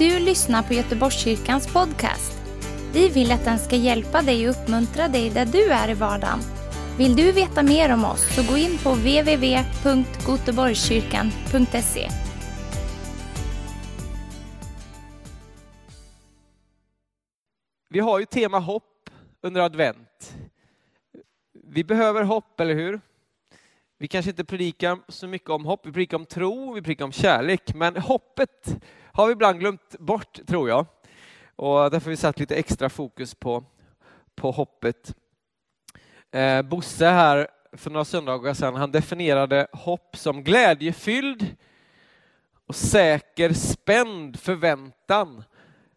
du lyssnar på Göteborgskyrkans podcast. Vi vill att den ska hjälpa dig och uppmuntra dig där du är i vardagen. Vill du veta mer om oss så gå in på www.goteborgskyrkan.se. Vi har ju tema hopp under advent. Vi behöver hopp, eller hur? Vi kanske inte predikar så mycket om hopp, vi predikar om tro, vi predikar om kärlek, men hoppet har vi ibland glömt bort, tror jag. Och därför har vi satt lite extra fokus på, på hoppet. Eh, Bosse här för några söndagar sedan, han definierade hopp som glädjefylld och säker, spänd förväntan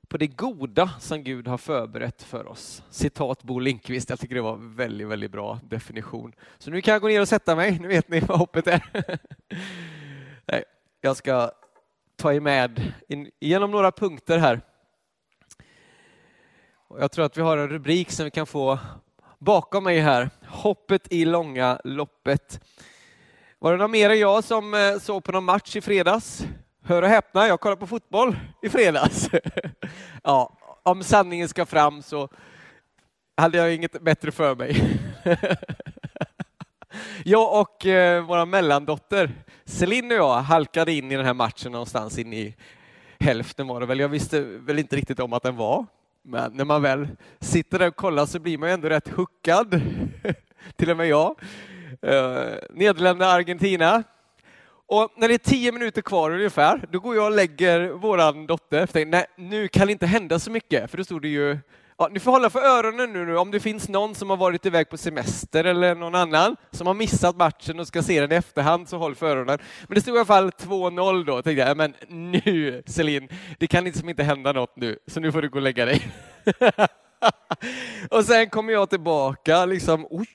på det goda som Gud har förberett för oss. Citat Bo Linkvist, jag tycker det var en väldigt, väldigt bra definition. Så nu kan jag gå ner och sätta mig, nu vet ni vad hoppet är. Nej, jag ska ta er med in, några punkter här. Jag tror att vi har en rubrik som vi kan få bakom mig här. Hoppet i långa loppet. Var det någon mer än jag som eh, såg på någon match i fredags? Hör och häpna, jag kollade på fotboll i fredags. ja, om sanningen ska fram så hade jag inget bättre för mig. jag och eh, vår mellandotter Celine och jag halkade in i den här matchen någonstans in i hälften var det väl. Jag visste väl inte riktigt om att den var. Men när man väl sitter där och kollar så blir man ju ändå rätt huckad. Till och med jag. Eh, Nederländerna, Argentina. Och när det är tio minuter kvar ungefär, då går jag och lägger våran dotter. För nej, nu kan det inte hända så mycket, för då stod det ju Ja, ni får hålla för öronen nu, nu om det finns någon som har varit iväg på semester eller någon annan som har missat matchen och ska se den i efterhand, så håll för öronen. Men det stod i alla fall 2-0 då, tänkte jag, men nu Celine, det kan liksom inte hända något nu, så nu får du gå och lägga dig. och sen kommer jag tillbaka, liksom, oj,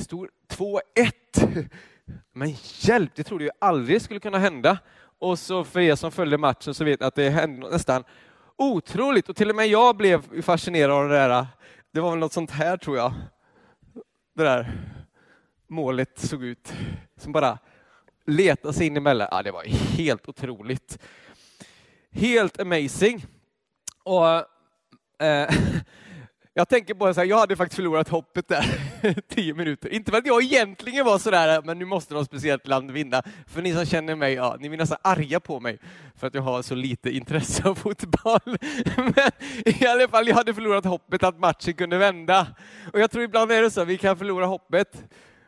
stod 2-1. Men hjälp, det trodde jag aldrig skulle kunna hända. Och så för er som följde matchen så vet ni att det hände nästan otroligt. Och till och med jag blev fascinerad av det där. Det var väl något sånt här tror jag. Det där målet såg ut. Som bara letade sig in emellan. Ja, det var helt otroligt. Helt amazing. Och eh, Jag tänker på att jag hade faktiskt förlorat hoppet där, tio minuter. Inte för att jag egentligen var sådär, men nu måste något speciellt land vinna. För ni som känner mig, ja, ni blir nästan arga på mig för att jag har så lite intresse av fotboll. Men i alla fall, jag hade förlorat hoppet att matchen kunde vända. Och jag tror ibland är det så, vi kan förlora hoppet.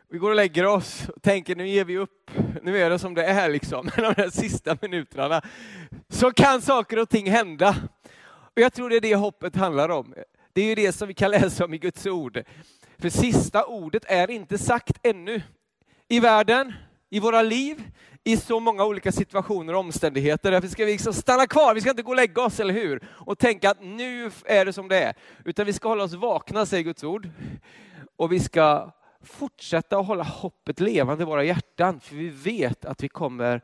Vi går och lägger oss och tänker nu ger vi upp, nu är det som det är liksom, de här sista minuterna. Så kan saker och ting hända. Och jag tror det är det hoppet handlar om. Det är ju det som vi kan läsa om i Guds ord. För sista ordet är inte sagt ännu. I världen, i våra liv, i så många olika situationer och omständigheter. Därför ska vi liksom stanna kvar, vi ska inte gå och lägga oss, eller hur? Och tänka att nu är det som det är. Utan vi ska hålla oss vakna, säger Guds ord. Och vi ska fortsätta att hålla hoppet levande i våra hjärtan, för vi vet att vi kommer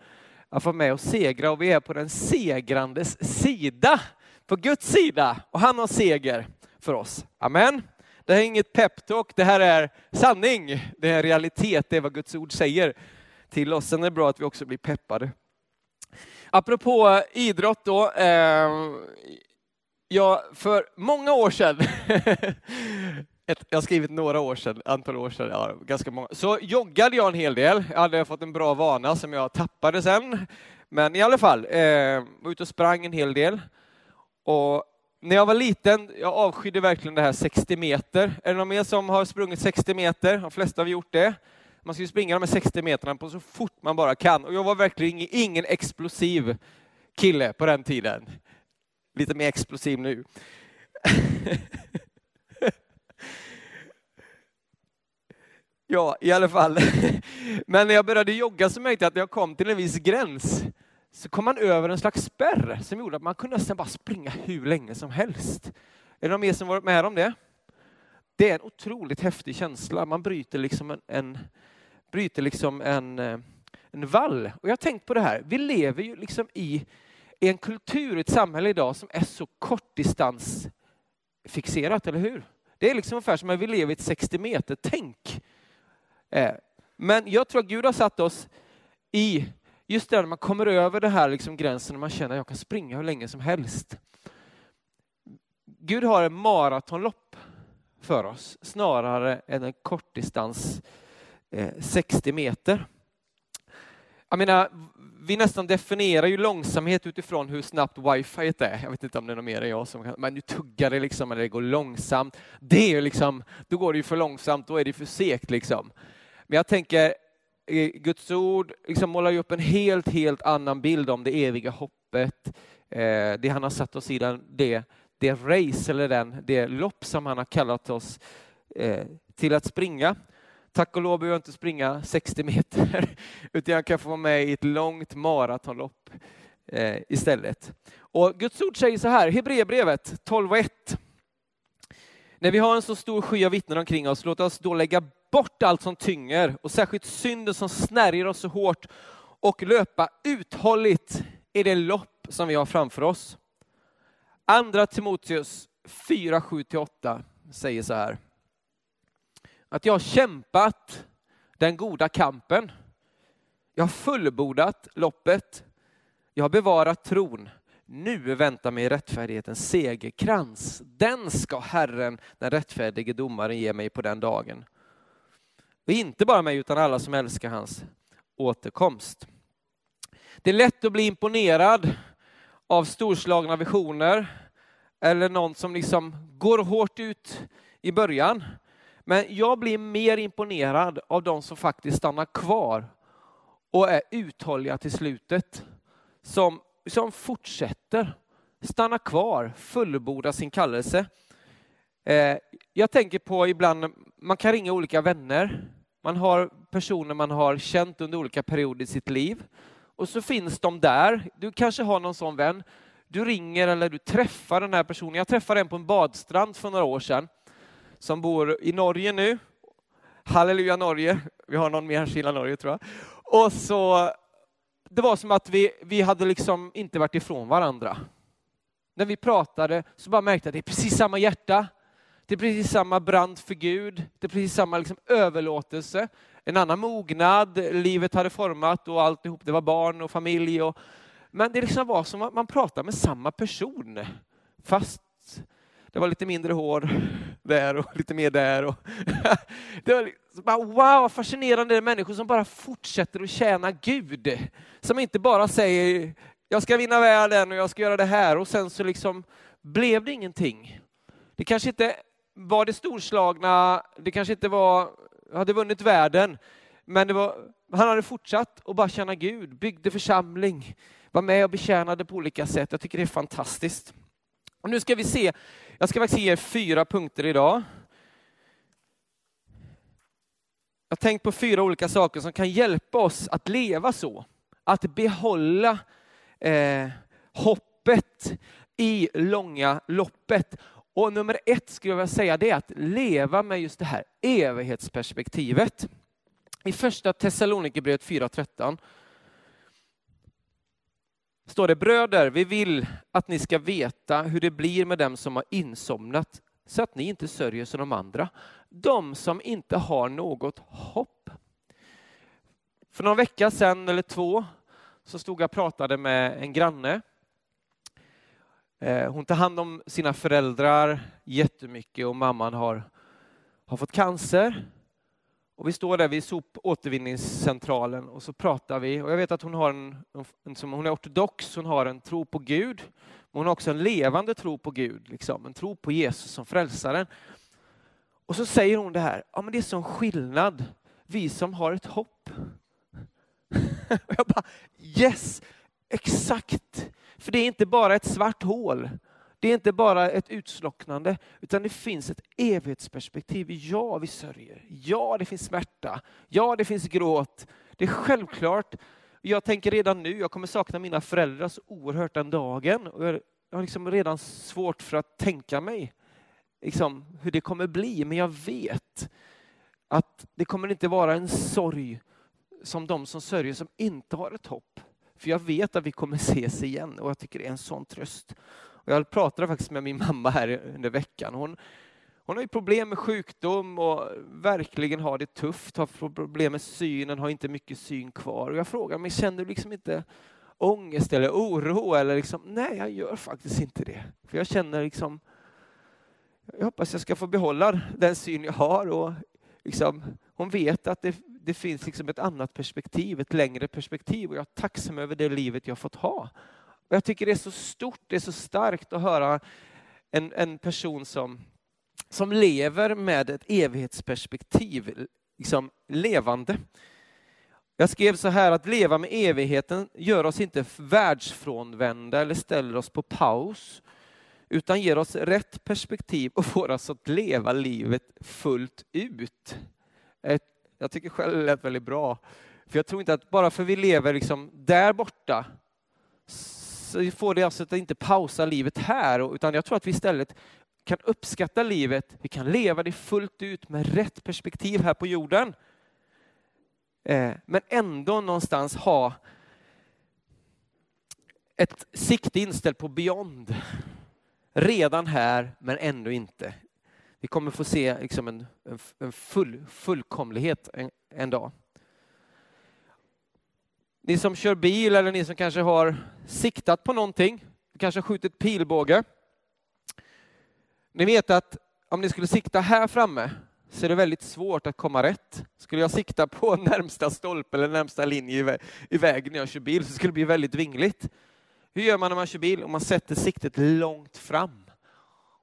att vara med och segra och vi är på den segrandes sida. På Guds sida, och han har seger för oss. Amen. Det här är inget peptalk, det här är sanning. Det är realitet, det är vad Guds ord säger till oss. Sen är det bra att vi också blir peppade. Apropå idrott då. Eh, ja, för många år sedan, ett, jag har skrivit några år sedan, antal år sedan, ja, ganska många, så joggade jag en hel del. Jag hade fått en bra vana som jag tappade sen. Men i alla fall, eh, var ute och sprang en hel del. Och när jag var liten, jag avskydde verkligen det här 60 meter. Är det någon mer som har sprungit 60 meter? De flesta har gjort det. Man ska ju springa de här 60 metrarna på så fort man bara kan. Och jag var verkligen ingen explosiv kille på den tiden. Lite mer explosiv nu. ja, i alla fall. Men när jag började jogga så märkte jag att jag kom till en viss gräns så kom man över en slags spärr som gjorde att man kunde nästan bara springa hur länge som helst. Är det någon mer som varit med om det? Det är en otroligt häftig känsla. Man bryter liksom en, en bryter liksom en, eh, en vall. Och jag har tänkt på det här. Vi lever ju liksom i, en kultur, ett samhälle idag som är så kortdistansfixerat, eller hur? Det är liksom ungefär som att vi lever i ett 60 meter tänk. Eh, men jag tror att Gud har satt oss i just det när man kommer över den här liksom gränsen och man känner att jag kan springa hur länge som helst. Gud har en maratonlopp för oss snarare än en kortdistans eh, 60 meter. Jag menar, vi nästan definierar ju långsamhet utifrån hur snabbt wifi är. Jag vet inte om det är någon mer än jag som kan, men nu tuggar det liksom eller det går långsamt. Det är liksom, då går det ju för långsamt, då är det för segt liksom. Men jag tänker, Eh, Guds ord liksom målar ju upp en helt, helt annan bild om det eviga hoppet, eh, det han har satt oss i, den, det, det race eller den, det lopp som han har kallat oss eh, till att springa. Tack och lov behöver jag inte springa 60 meter, utan jag kan få vara med i ett långt maratonlopp istället. Och Guds ord säger så här, Hebreerbrevet 12 och 1. När vi har en så stor sky av vittnen omkring oss, låt oss då lägga bort allt som tynger och särskilt synden som snärjer oss så hårt och löpa uthålligt i det lopp som vi har framför oss. Andra Timoteus 4, 7-8 säger så här att jag har kämpat den goda kampen. Jag har fullbordat loppet. Jag har bevarat tron. Nu väntar mig rättfärdighetens segerkrans. Den ska Herren, den rättfärdige domaren, ge mig på den dagen. Och inte bara mig, utan alla som älskar hans återkomst. Det är lätt att bli imponerad av storslagna visioner eller någon som liksom går hårt ut i början. Men jag blir mer imponerad av de som faktiskt stannar kvar och är uthålliga till slutet. Som, som fortsätter, stanna kvar, fullborda sin kallelse. Eh, jag tänker på ibland, man kan ringa olika vänner. Man har personer man har känt under olika perioder i sitt liv. Och så finns de där. Du kanske har någon sån vän. Du ringer eller du träffar den här personen. Jag träffade en på en badstrand för några år sedan som bor i Norge nu. Halleluja Norge. Vi har någon mer som gillar Norge tror jag. Och så, det var som att vi, vi hade liksom inte varit ifrån varandra. När vi pratade så bara märkte jag att det är precis samma hjärta. Det är precis samma brand för Gud. Det är precis samma liksom överlåtelse. En annan mognad, livet hade format och alltihop. Det var barn och familj. Och, men det liksom var som att man pratade med samma person. Fast det var lite mindre hår där och lite mer där. Och det var liksom bara, wow, fascinerande människor som bara fortsätter att tjäna Gud. Som inte bara säger, jag ska vinna världen och jag ska göra det här och sen så liksom blev det ingenting. Det kanske inte var det storslagna, det kanske inte var, hade vunnit världen, men det var, han hade fortsatt att bara tjäna Gud, byggde församling, var med och betjänade på olika sätt. Jag tycker det är fantastiskt. Och nu ska vi se, jag ska faktiskt ge er fyra punkter idag. Jag har tänkt på fyra olika saker som kan hjälpa oss att leva så. Att behålla eh, hoppet i långa loppet. Och nummer ett skulle jag vilja säga det är att leva med just det här evighetsperspektivet. I första Thessalonikerbrevet 4.13 står det bröder, vi vill att ni ska veta hur det blir med dem som har insomnat så att ni inte sörjer som de andra. De som inte har något hopp. För någon vecka sedan eller två så stod jag och pratade med en granne. Eh, hon tar hand om sina föräldrar jättemycket och mamman har, har fått cancer och vi står där vid sopåtervinningscentralen och så pratar vi. Och jag vet att hon, har en, en, hon är ortodox, hon har en tro på Gud. Men hon har också en levande tro på Gud, liksom, en tro på Jesus som frälsaren. Och så säger hon det här, ja men det är sån skillnad, vi som har ett hopp. och jag bara, yes, exakt! För det är inte bara ett svart hål. Det är inte bara ett utslocknande, utan det finns ett evighetsperspektiv. Ja, vi sörjer. Ja, det finns smärta. Ja, det finns gråt. Det är självklart. Jag tänker redan nu, jag kommer sakna mina föräldrar så oerhört den dagen. Och jag har liksom redan svårt för att tänka mig liksom, hur det kommer bli, men jag vet att det kommer inte vara en sorg som de som sörjer som inte har ett hopp. För jag vet att vi kommer ses igen och jag tycker det är en sån tröst. Och jag pratade faktiskt med min mamma här under veckan. Hon, Hon har ju problem med sjukdom och verkligen har det tufft, har problem med synen, har inte mycket syn kvar. Och jag frågar men känner du liksom inte ångest eller oro? Eller liksom, nej, jag gör faktiskt inte det. För jag känner liksom, jag hoppas jag ska få behålla den syn jag har. Och liksom, hon vet att det, det finns liksom ett annat perspektiv, ett längre perspektiv. Och jag är tacksam över det livet jag fått ha. Och jag tycker det är så stort, det är så starkt att höra en, en person som, som lever med ett evighetsperspektiv, liksom levande. Jag skrev så här att leva med evigheten gör oss inte världsfrånvända eller ställer oss på paus, utan ger oss rätt perspektiv och får oss att leva livet fullt ut. Jag tycker själv det lät väldigt bra. För jag tror inte att bara för vi lever liksom där borta så får det alltså att inte pausa livet här, utan jag tror att vi istället kan uppskatta livet, vi kan leva det fullt ut med rätt perspektiv här på jorden. Eh, men ändå någonstans ha ett sikte inställt på beyond. Redan här, men ändå inte. Vi kommer få se liksom en, en full, fullkomlighet en, en dag. Ni som kör bil eller ni som kanske har siktat på någonting, kanske skjutit pilbåge. Ni vet att om ni skulle sikta här framme så är det väldigt svårt att komma rätt. Skulle jag sikta på närmsta stolpe eller närmsta linje i vägen när jag kör bil så skulle det bli väldigt vingligt. Hur gör man när man kör bil? Om man sätter siktet långt fram.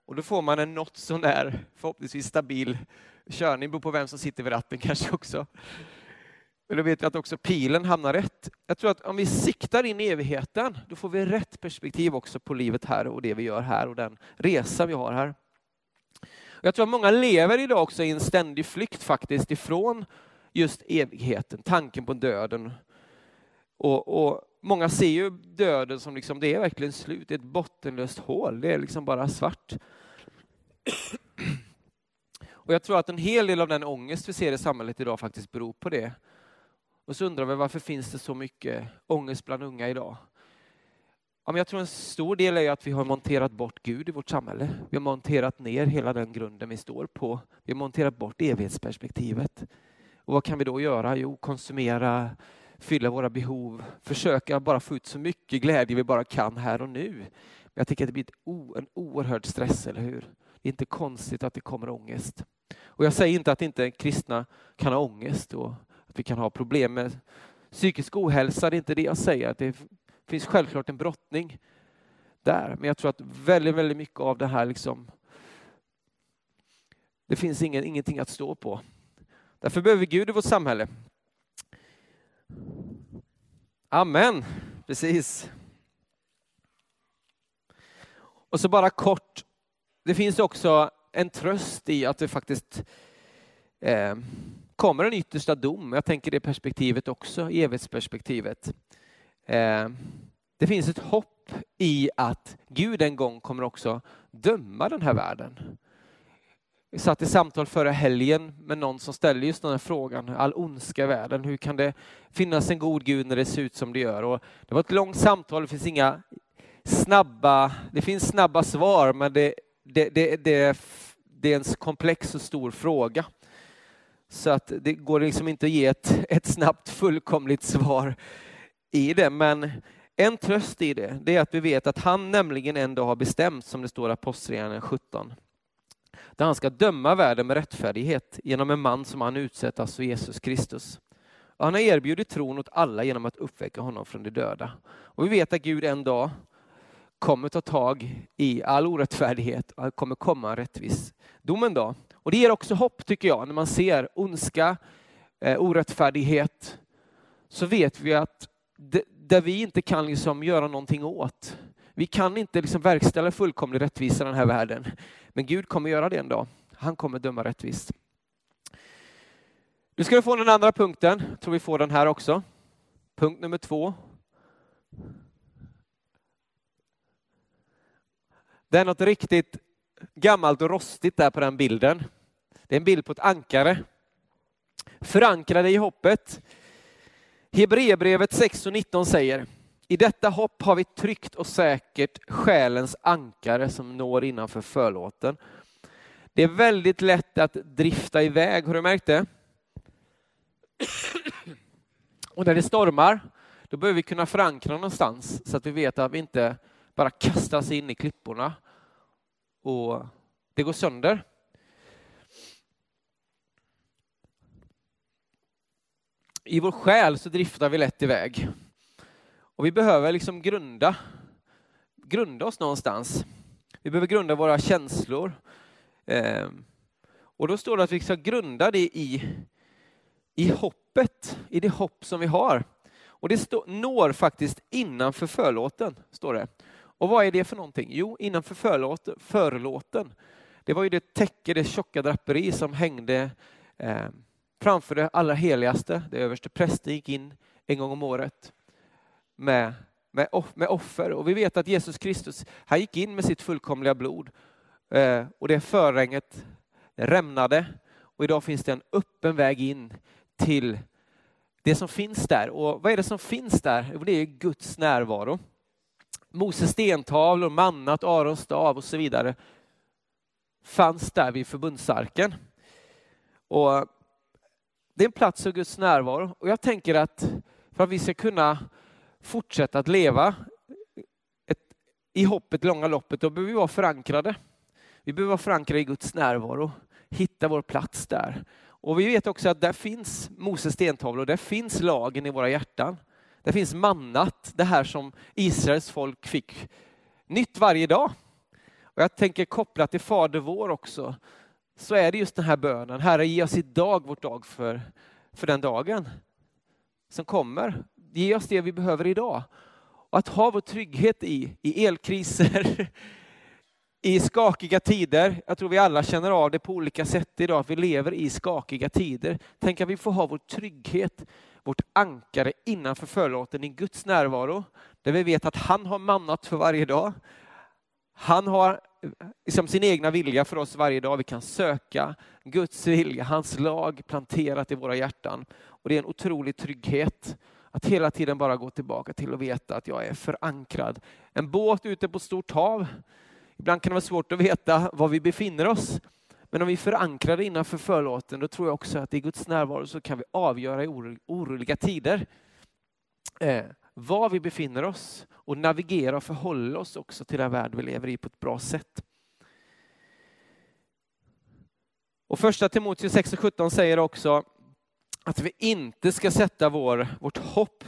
Och då får man en något sånär förhoppningsvis stabil körning, beror på vem som sitter vid ratten kanske också. Men då vet vi att också pilen hamnar rätt. Jag tror att om vi siktar in i evigheten, då får vi rätt perspektiv också på livet här och det vi gör här och den resa vi har här. Jag tror att många lever idag också i en ständig flykt faktiskt ifrån just evigheten, tanken på döden. Och, och många ser ju döden som liksom, det är verkligen slut, det är ett bottenlöst hål, det är liksom bara svart. Och jag tror att en hel del av den ångest vi ser i samhället idag faktiskt beror på det. Och så undrar vi varför finns det så mycket ångest bland unga idag? Ja, men jag tror en stor del är att vi har monterat bort Gud i vårt samhälle. Vi har monterat ner hela den grunden vi står på. Vi har monterat bort evighetsperspektivet. Och vad kan vi då göra? Jo, konsumera, fylla våra behov, försöka bara få ut så mycket glädje vi bara kan här och nu. Men jag tycker att det blir en oerhörd stress, eller hur? Det är inte konstigt att det kommer ångest. Och jag säger inte att inte kristna kan ha ångest och att vi kan ha problem med psykisk ohälsa, det är inte det jag säger. Det finns självklart en brottning där, men jag tror att väldigt, väldigt mycket av det här liksom, det finns ingen, ingenting att stå på. Därför behöver vi Gud i vårt samhälle. Amen, precis. Och så bara kort, det finns också en tröst i att det faktiskt eh, kommer en yttersta dom. Jag tänker det perspektivet också, evighetsperspektivet. Eh, det finns ett hopp i att Gud en gång kommer också döma den här världen. Vi satt i samtal förra helgen med någon som ställde just den här frågan, all ondska i världen, hur kan det finnas en god Gud när det ser ut som det gör? Och det var ett långt samtal, det finns inga snabba, det finns snabba svar, men det, det, det, det, det är en komplex och stor fråga. Så att det går liksom inte att ge ett, ett snabbt fullkomligt svar i det. Men en tröst i det, det är att vi vet att han nämligen en dag har bestämt, som det står i Apostlagärningarna 17, där han ska döma världen med rättfärdighet genom en man som han utsett, alltså Jesus Kristus. Och han har erbjudit tron åt alla genom att uppväcka honom från de döda. Och vi vet att Gud en dag kommer ta tag i all orättfärdighet och kommer komma en rättvis dom en dag. Och det ger också hopp tycker jag, när man ser ondska, eh, orättfärdighet, så vet vi att det, där vi inte kan liksom göra någonting åt. Vi kan inte liksom verkställa fullkomlig rättvisa i den här världen. Men Gud kommer göra det en dag. Han kommer döma rättvist. Nu ska du få den andra punkten. Jag tror vi får den här också. Punkt nummer två. Det är något riktigt gammalt och rostigt där på den bilden. Det är en bild på ett ankare. Förankrade i hoppet. Hebreerbrevet 6 och 19 säger i detta hopp har vi tryggt och säkert själens ankare som når innanför förlåten. Det är väldigt lätt att drifta iväg, har du märkt det? Och när det stormar, då behöver vi kunna förankra någonstans så att vi vet att vi inte bara kastas in i klipporna och det går sönder. I vår själ så driftar vi lätt iväg. Och vi behöver liksom grunda, grunda oss någonstans. Vi behöver grunda våra känslor. Eh, och då står det att vi ska grunda det i, i hoppet, i det hopp som vi har. Och det stå, når faktiskt innanför förlåten, står det. Och vad är det för någonting? Jo, innanför förlåten, förlåten. Det var ju det täcke, det tjocka draperi som hängde eh, framför det allra heligaste. Det överste prästen gick in en gång om året med, med, med offer. Och vi vet att Jesus Kristus, han gick in med sitt fullkomliga blod eh, och det förränget rämnade och idag finns det en öppen väg in till det som finns där. Och vad är det som finns där? Det är Guds närvaro. Moses stentavlor, mannat, Arons stav och så vidare fanns där vid förbundsarken. Och det är en plats för Guds närvaro och jag tänker att för att vi ska kunna fortsätta att leva ett, i hoppet, långa loppet, då behöver vi vara förankrade. Vi behöver vara förankrade i Guds närvaro, hitta vår plats där. Och vi vet också att där finns Moses stentavlor, där finns lagen i våra hjärtan. Där finns mannat, det här som Israels folk fick nytt varje dag. Och jag tänker kopplat till Fader vår också, så är det just den här bönen. Herre, ge oss idag vårt dag för, för den dagen som kommer. Ge oss det vi behöver idag. Och att ha vår trygghet i, i elkriser, i skakiga tider. Jag tror vi alla känner av det på olika sätt idag, att vi lever i skakiga tider. Tänk att vi får ha vår trygghet, vårt ankare innanför förlåten i Guds närvaro, där vi vet att han har mannat för varje dag. Han har liksom sin egna vilja för oss varje dag. Vi kan söka Guds vilja, hans lag planterat i våra hjärtan. Och det är en otrolig trygghet att hela tiden bara gå tillbaka till och veta att jag är förankrad. En båt ute på stort hav. Ibland kan det vara svårt att veta var vi befinner oss. Men om vi förankrar det innanför förlåten, då tror jag också att i Guds närvaro så kan vi avgöra i oroliga tider eh, var vi befinner oss och navigera och förhålla oss också till den värld vi lever i på ett bra sätt. Och första Timoteus 6 och 17 säger också att vi inte ska sätta vår, vårt hopp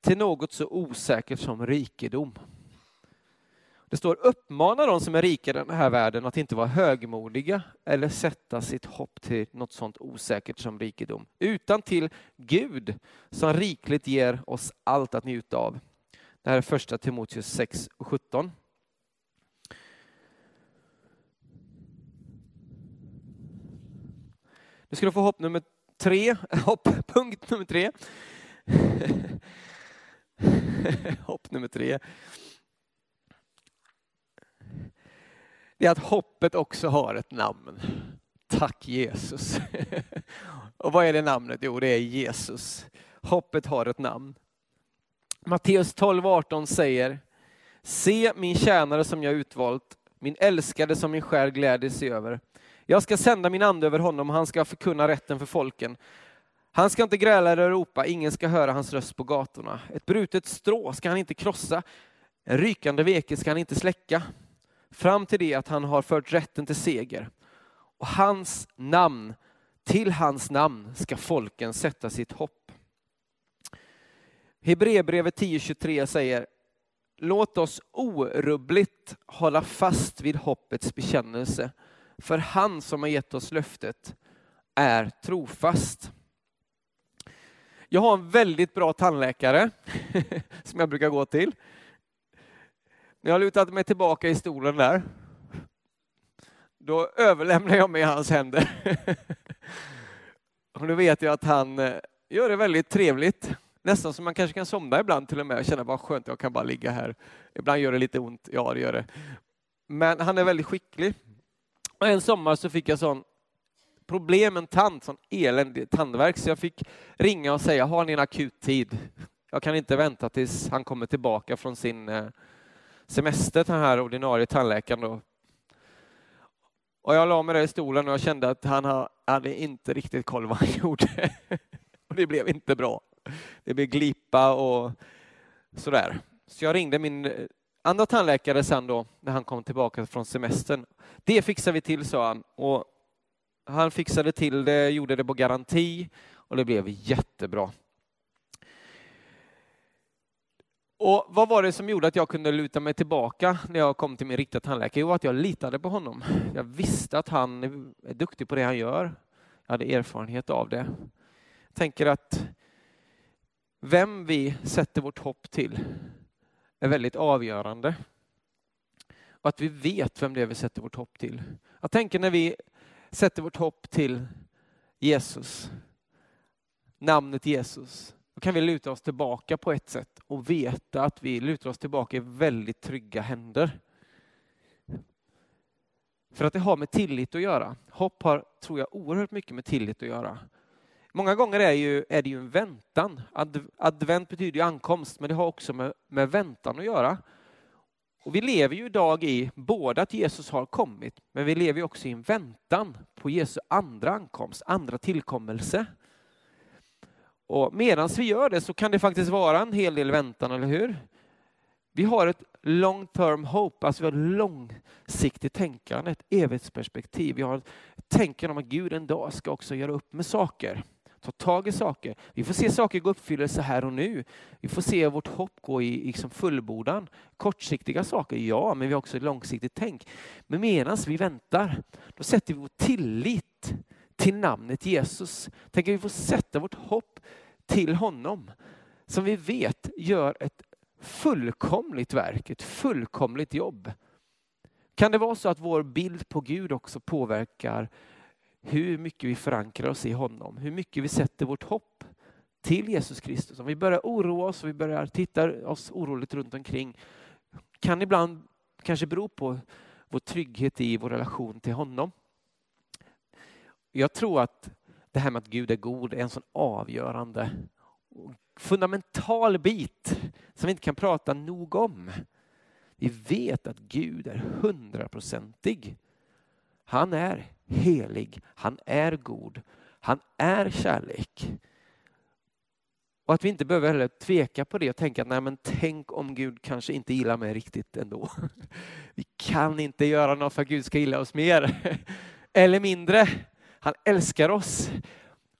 till något så osäkert som rikedom. Det står uppmana de som är rika i den här världen att inte vara högmodiga eller sätta sitt hopp till något sånt osäkert som rikedom, utan till Gud som rikligt ger oss allt att njuta av. Det här är första Timoteus 6 och 17. Nu ska du få hopp nummer tre, hopp, punkt nummer tre. hopp nummer tre. Det är att hoppet också har ett namn. Tack Jesus. Och vad är det namnet? Jo, det är Jesus. Hoppet har ett namn. Matteus 12, 18 säger Se min tjänare som jag utvalt, min älskade som min själ gläder sig över. Jag ska sända min ande över honom och han ska förkunna rätten för folken. Han ska inte gräla eller ropa, ingen ska höra hans röst på gatorna. Ett brutet strå ska han inte krossa, en rykande veke ska han inte släcka. Fram till det att han har fört rätten till seger. Och hans namn, till hans namn ska folken sätta sitt hopp. Hebreerbrevet 10.23 säger Låt oss orubbligt hålla fast vid hoppets bekännelse för han som har gett oss löftet är trofast. Jag har en väldigt bra tandläkare som jag brukar gå till. När jag lutat mig tillbaka i stolen där, då överlämnar jag mig i hans händer. Och nu vet jag att han eh, gör det väldigt trevligt. Nästan som man kanske kan somna ibland till och med och känna vad skönt jag kan bara ligga här. Ibland gör det lite ont, ja det gör det. Men han är väldigt skicklig. Och en sommar så fick jag sån problem med en tand, sån eländig tandvärk, så jag fick ringa och säga, har ni en akut tid? Jag kan inte vänta tills han kommer tillbaka från sin eh, semester, den här ordinarie tandläkaren. Då. Och jag la mig där i stolen och jag kände att han hade inte riktigt koll vad han gjorde. och det blev inte bra. Det blev glipa och sådär. Så jag ringde min eh, andra tandläkare sen då, när han kom tillbaka från semestern. Det fixar vi till, sa han. Och han fixade till det, gjorde det på garanti och det blev jättebra. Och Vad var det som gjorde att jag kunde luta mig tillbaka när jag kom till min riktiga tandläkare? Jo, att jag litade på honom. Jag visste att han är duktig på det han gör. Jag hade erfarenhet av det. Jag tänker att vem vi sätter vårt hopp till är väldigt avgörande. Och att vi vet vem det är vi sätter vårt hopp till. Jag tänker när vi sätter vårt hopp till Jesus, namnet Jesus, då kan vi luta oss tillbaka på ett sätt och veta att vi lutar oss tillbaka i väldigt trygga händer. För att det har med tillit att göra. Hopp har, tror jag, oerhört mycket med tillit att göra. Många gånger är, ju, är det ju en väntan. Ad, advent betyder ju ankomst, men det har också med, med väntan att göra. Och vi lever ju idag i både att Jesus har kommit, men vi lever också i en väntan på Jesu andra ankomst, andra tillkommelse. Och medan vi gör det så kan det faktiskt vara en hel del väntan, eller hur? Vi har ett long term hope, alltså vi har ett långsiktigt tänkande, ett evighetsperspektiv. Vi har ett tänkande om att Gud en dag ska också göra upp med saker ta tag i saker. Vi får se saker gå uppfyllelse här och nu. Vi får se vårt hopp gå i liksom fullbordan. Kortsiktiga saker, ja, men vi har också ett långsiktigt tänk. Men medan vi väntar, då sätter vi vår tillit till namnet Jesus. Tänk att vi får sätta vårt hopp till honom som vi vet gör ett fullkomligt verk, ett fullkomligt jobb. Kan det vara så att vår bild på Gud också påverkar hur mycket vi förankrar oss i honom, hur mycket vi sätter vårt hopp till Jesus Kristus. Om vi börjar oroa oss och vi börjar titta oss oroligt runt omkring kan ibland kanske bero på vår trygghet i vår relation till honom. Jag tror att det här med att Gud är god är en sån avgörande fundamental bit som vi inte kan prata nog om. Vi vet att Gud är hundraprocentig. Han är helig, han är god, han är kärlek. Och att vi inte behöver heller tveka på det och tänka att nej men tänk om Gud kanske inte gillar mig riktigt ändå. Vi kan inte göra något för att Gud ska gilla oss mer eller mindre. Han älskar oss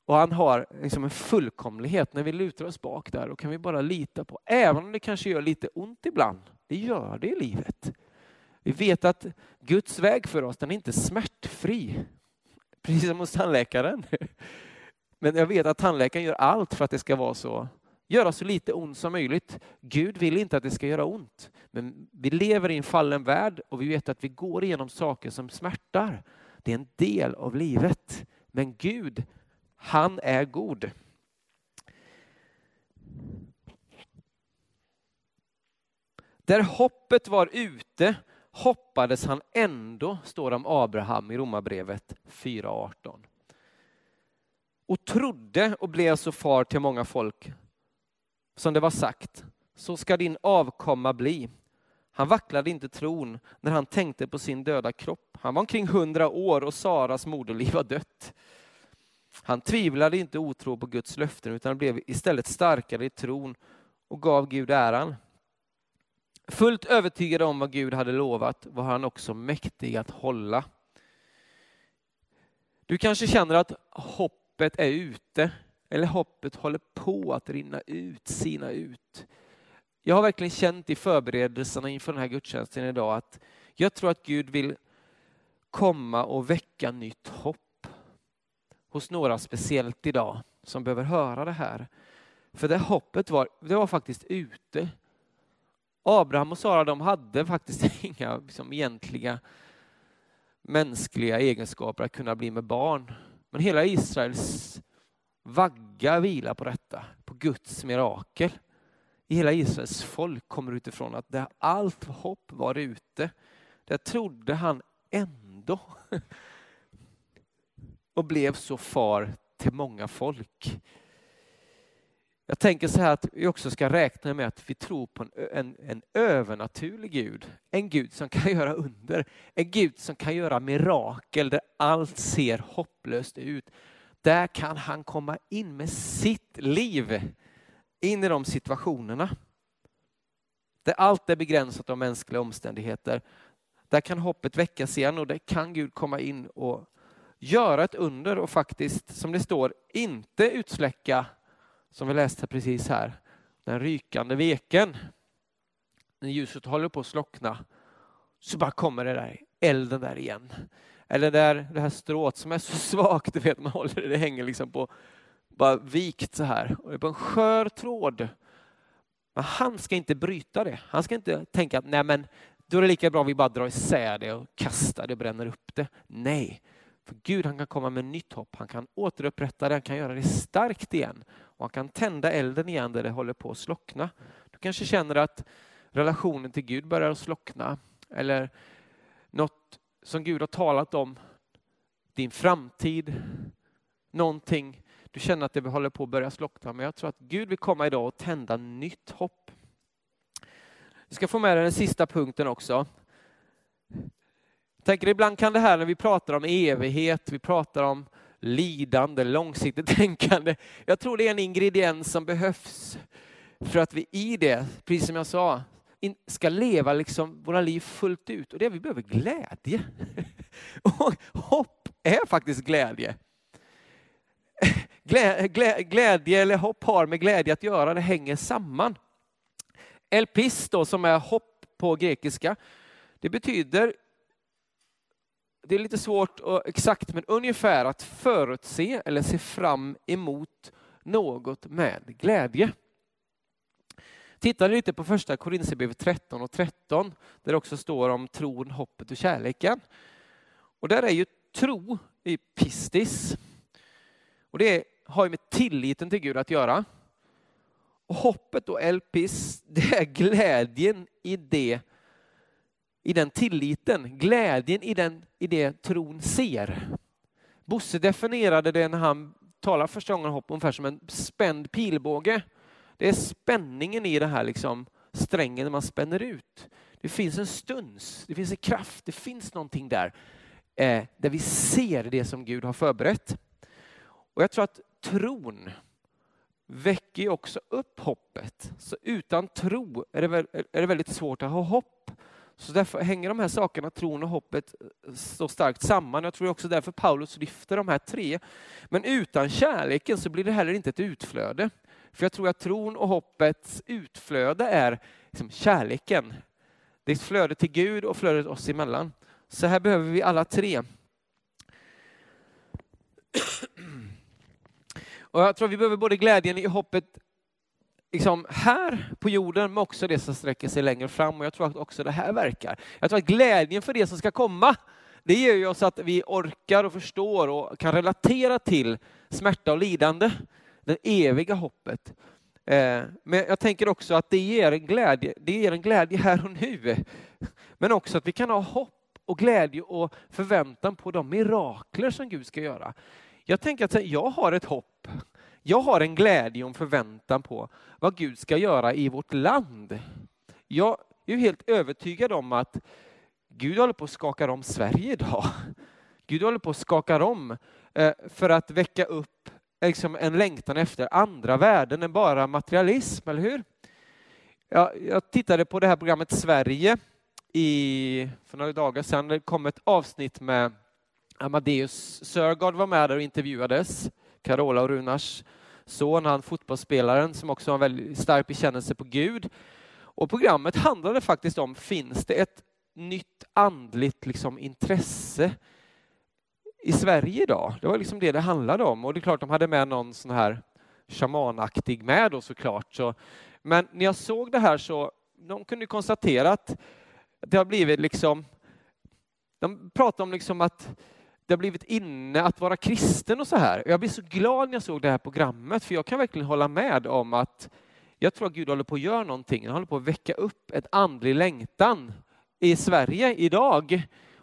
och han har liksom en fullkomlighet. När vi lutar oss bak där och kan vi bara lita på, även om det kanske gör lite ont ibland, det gör det i livet. Vi vet att Guds väg för oss, den är inte smärtfri. Precis som hos tandläkaren. Men jag vet att tandläkaren gör allt för att det ska vara så. Göra så lite ont som möjligt. Gud vill inte att det ska göra ont. Men vi lever i en fallen värld och vi vet att vi går igenom saker som smärtar. Det är en del av livet. Men Gud, han är god. Där hoppet var ute hoppades han ändå, står det om Abraham i Romarbrevet 4.18. Och trodde och blev så far till många folk. Som det var sagt, så ska din avkomma bli. Han vacklade inte tron när han tänkte på sin döda kropp. Han var omkring hundra år och Saras moderliv var dött. Han tvivlade inte otro på Guds löften utan blev istället starkare i tron och gav Gud äran. Fullt övertygad om vad Gud hade lovat var han också mäktig att hålla. Du kanske känner att hoppet är ute eller hoppet håller på att rinna ut, sina ut. Jag har verkligen känt i förberedelserna inför den här gudstjänsten idag att jag tror att Gud vill komma och väcka nytt hopp hos några speciellt idag som behöver höra det här. För det hoppet var, det var faktiskt ute. Abraham och Sara de hade faktiskt inga liksom, egentliga mänskliga egenskaper att kunna bli med barn. Men hela Israels vagga vilar på detta, på Guds mirakel. I hela Israels folk kommer utifrån att där allt hopp var ute, där trodde han ändå och blev så far till många folk. Jag tänker så här att vi också ska räkna med att vi tror på en, en, en, övernaturlig Gud. En Gud som kan göra under. En Gud som kan göra mirakel där allt ser hopplöst ut. Där kan han komma in med sitt liv in i de situationerna. Där allt är begränsat av mänskliga omständigheter. Där kan hoppet väckas igen och där kan Gud komma in och göra ett under och faktiskt, som det står, inte utsläcka, som vi läste precis här, den rykande veken. När ljuset håller på att slockna så bara kommer det där elden där igen. Eller där, det här strået som är så svagt, du vet, man håller det, det hänger liksom på, bara vikt så här. Och det är på en skör tråd. Men han ska inte bryta det. Han ska inte tänka att nej men då är det lika bra vi bara drar isär det och kastar det och bränner upp det. Nej, för Gud han kan komma med nytt hopp. Han kan återupprätta det, han kan göra det starkt igen. Och han kan tända elden igen där det håller på att slockna. Du kanske känner att relationen till Gud börjar slockna. Eller något som Gud har talat om, din framtid, någonting du känner att det håller på att börja slockna. Men jag tror att Gud vill komma idag och tända nytt hopp. Vi ska få med den sista punkten också. Jag tänker ibland kan det här när vi pratar om evighet, vi pratar om lidande, långsiktigt tänkande. Jag tror det är en ingrediens som behövs för att vi i det, precis som jag sa, ska leva liksom våra liv fullt ut. Och det vi behöver glädje. Och hopp är faktiskt glädje. Glädje eller hopp har med glädje att göra, det hänger samman. Elpis då, som är hopp på grekiska, det betyder, det är lite svårt och exakt, men ungefär att förutse eller se fram emot något med glädje. Tittar lite på första Korinthierbrevet 13 och 13, där det också står om tron, hoppet och kärleken. Och där är ju tro i pistis. Och det har ju med tilliten till Gud att göra. Och hoppet och elpis, det är glädjen i det, i den tilliten, glädjen i, den, i det tron ser. Bosse definierade det när han talade första gången om hopp ungefär som en spänd pilbåge. Det är spänningen i det här liksom, strängen när man spänner ut. Det finns en stuns, det finns en kraft, det finns någonting där. Eh, där vi ser det som Gud har förberett. Och jag tror att tron väcker ju också upp hoppet. Så utan tro är det, är det väldigt svårt att ha hopp. Så därför hänger de här sakerna, tron och hoppet, så starkt samman. Jag tror också därför Paulus lyfter de här tre. Men utan kärleken så blir det heller inte ett utflöde. För jag tror att tron och hoppets utflöde är liksom kärleken. Det är ett flöde till Gud och flödet oss emellan. Så här behöver vi alla tre. Och jag tror vi behöver både glädjen i hoppet liksom här på jorden, men också det som sträcker sig längre fram. Och jag tror att också det här verkar. Jag tror att glädjen för det som ska komma, det ger ju oss att vi orkar och förstår och kan relatera till smärta och lidande. Det eviga hoppet. Eh, men jag tänker också att det ger en glädje, det ger en glädje här och nu. Men också att vi kan ha hopp och glädje och förväntan på de mirakler som Gud ska göra. Jag tänker att jag har ett hopp. Jag har en glädje och en förväntan på vad Gud ska göra i vårt land. Jag är helt övertygad om att Gud håller på att skaka om Sverige idag. Gud håller på att skaka om eh, för att väcka upp liksom en längtan efter andra värden än bara materialism, eller hur? Jag, tittade på det här programmet Sverige i, för några dagar sedan. Det kom ett avsnitt med Amadeus Sörgard var med där och intervjuades. Carola och Runars son, han fotbollsspelaren som också har en väldigt stark bekännelse på Gud. Och programmet handlade faktiskt om, finns det ett nytt andligt liksom, intresse i Sverige idag? Det var liksom det det handlade om. Och det är klart, de hade med någon sån här shamanaktig med då såklart. Så, men när jag såg det här så, de kunde konstatera att det har blivit liksom, de pratar om liksom att det har blivit inne att vara kristen och så här. Jag blir så glad när jag såg det här programmet, för jag kan verkligen hålla med om att jag tror att Gud håller på att göra någonting. Han håller på att väcka upp ett andlig längtan i Sverige idag.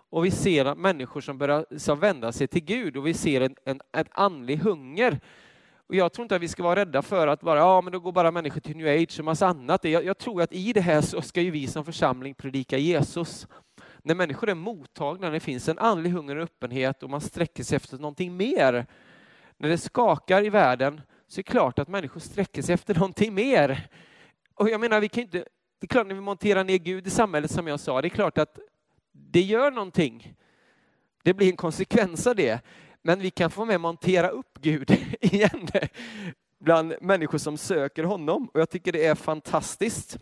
Och vi ser människor som börjar som vända sig till Gud och vi ser en, en, en andlig hunger. Och jag tror inte att vi ska vara rädda för att bara, ja men då går bara människor till new age och massa annat. Jag, jag tror att i det här så ska ju vi som församling predika Jesus. När människor är mottagna, när det finns en andlig hunger och öppenhet och man sträcker sig efter någonting mer. När det skakar i världen så är det klart att människor sträcker sig efter någonting mer. Och jag menar, vi kan inte, det är klart när vi monterar ner Gud i samhället som jag sa, det är klart att det gör någonting. Det blir en konsekvens av det. Men vi kan få med montera upp Gud igen bland människor som söker honom. Och jag tycker det är fantastiskt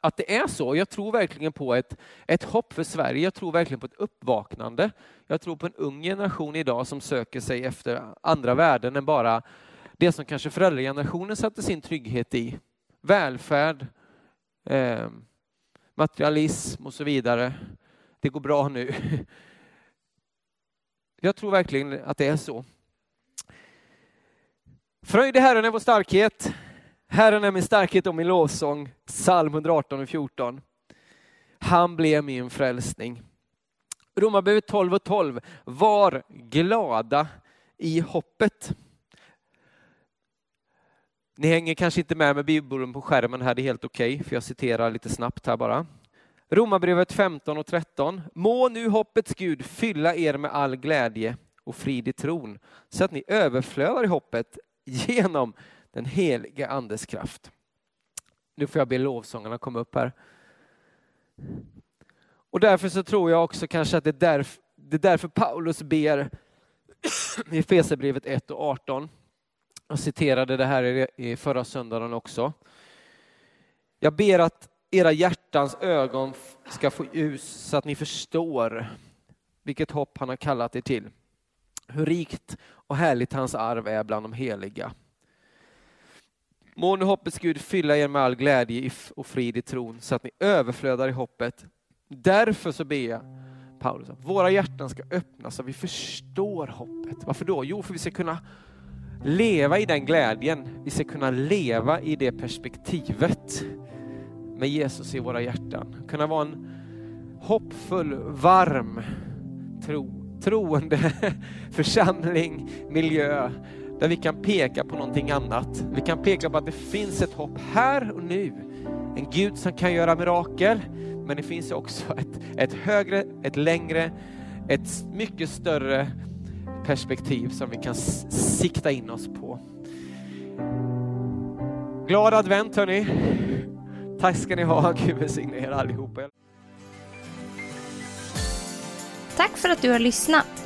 att det är så. Jag tror verkligen på ett, ett hopp för Sverige. Jag tror verkligen på ett uppvaknande. Jag tror på en ung generation idag som söker sig efter andra värden än bara det som kanske föräldragenerationen satte sin trygghet i. Välfärd, eh, materialism och så vidare. Det går bra nu. Jag tror verkligen att det är så. Fröjd i Herren är vår starkhet. Herren är min starkhet och min lovsång. Psalm 118 och 14. Han blev min frälsning. Romarbrevet 12 och 12. Var glada i hoppet. Ni hänger kanske inte med med bibeln på skärmen här, det är helt okej, okay, för jag citerar lite snabbt här bara. Romarbrevet 15 och 13. Må nu hoppets Gud fylla er med all glädje och frid i tron, så att ni överflödar i hoppet genom den helige Andes kraft. Nu får jag be lovsångarna komma upp här. Och därför så tror jag också kanske att det är därför, det är därför Paulus ber i Efesierbrevet 1 och 18. Jag citerade det här i förra söndagen också. Jag ber att era hjärtans ögon ska få ljus så att ni förstår vilket hopp han har kallat er till. Hur rikt och härligt hans arv är bland de heliga. Må nu hoppets Gud fylla er med all glädje och frid i tron så att ni överflödar i hoppet. Därför så ber jag Paulus att våra hjärtan ska öppnas så att vi förstår hoppet. Varför då? Jo, för vi ska kunna leva i den glädjen. Vi ska kunna leva i det perspektivet med Jesus i våra hjärtan. Kunna vara en hoppfull, varm, tro, troende församling, miljö där vi kan peka på någonting annat. Vi kan peka på att det finns ett hopp här och nu. En Gud som kan göra mirakel, men det finns också ett, ett högre, ett längre, ett mycket större perspektiv som vi kan sikta in oss på. Glad advent hörni! Tack ska ni ha. Gud välsigne er allihopa. Tack för att du har lyssnat.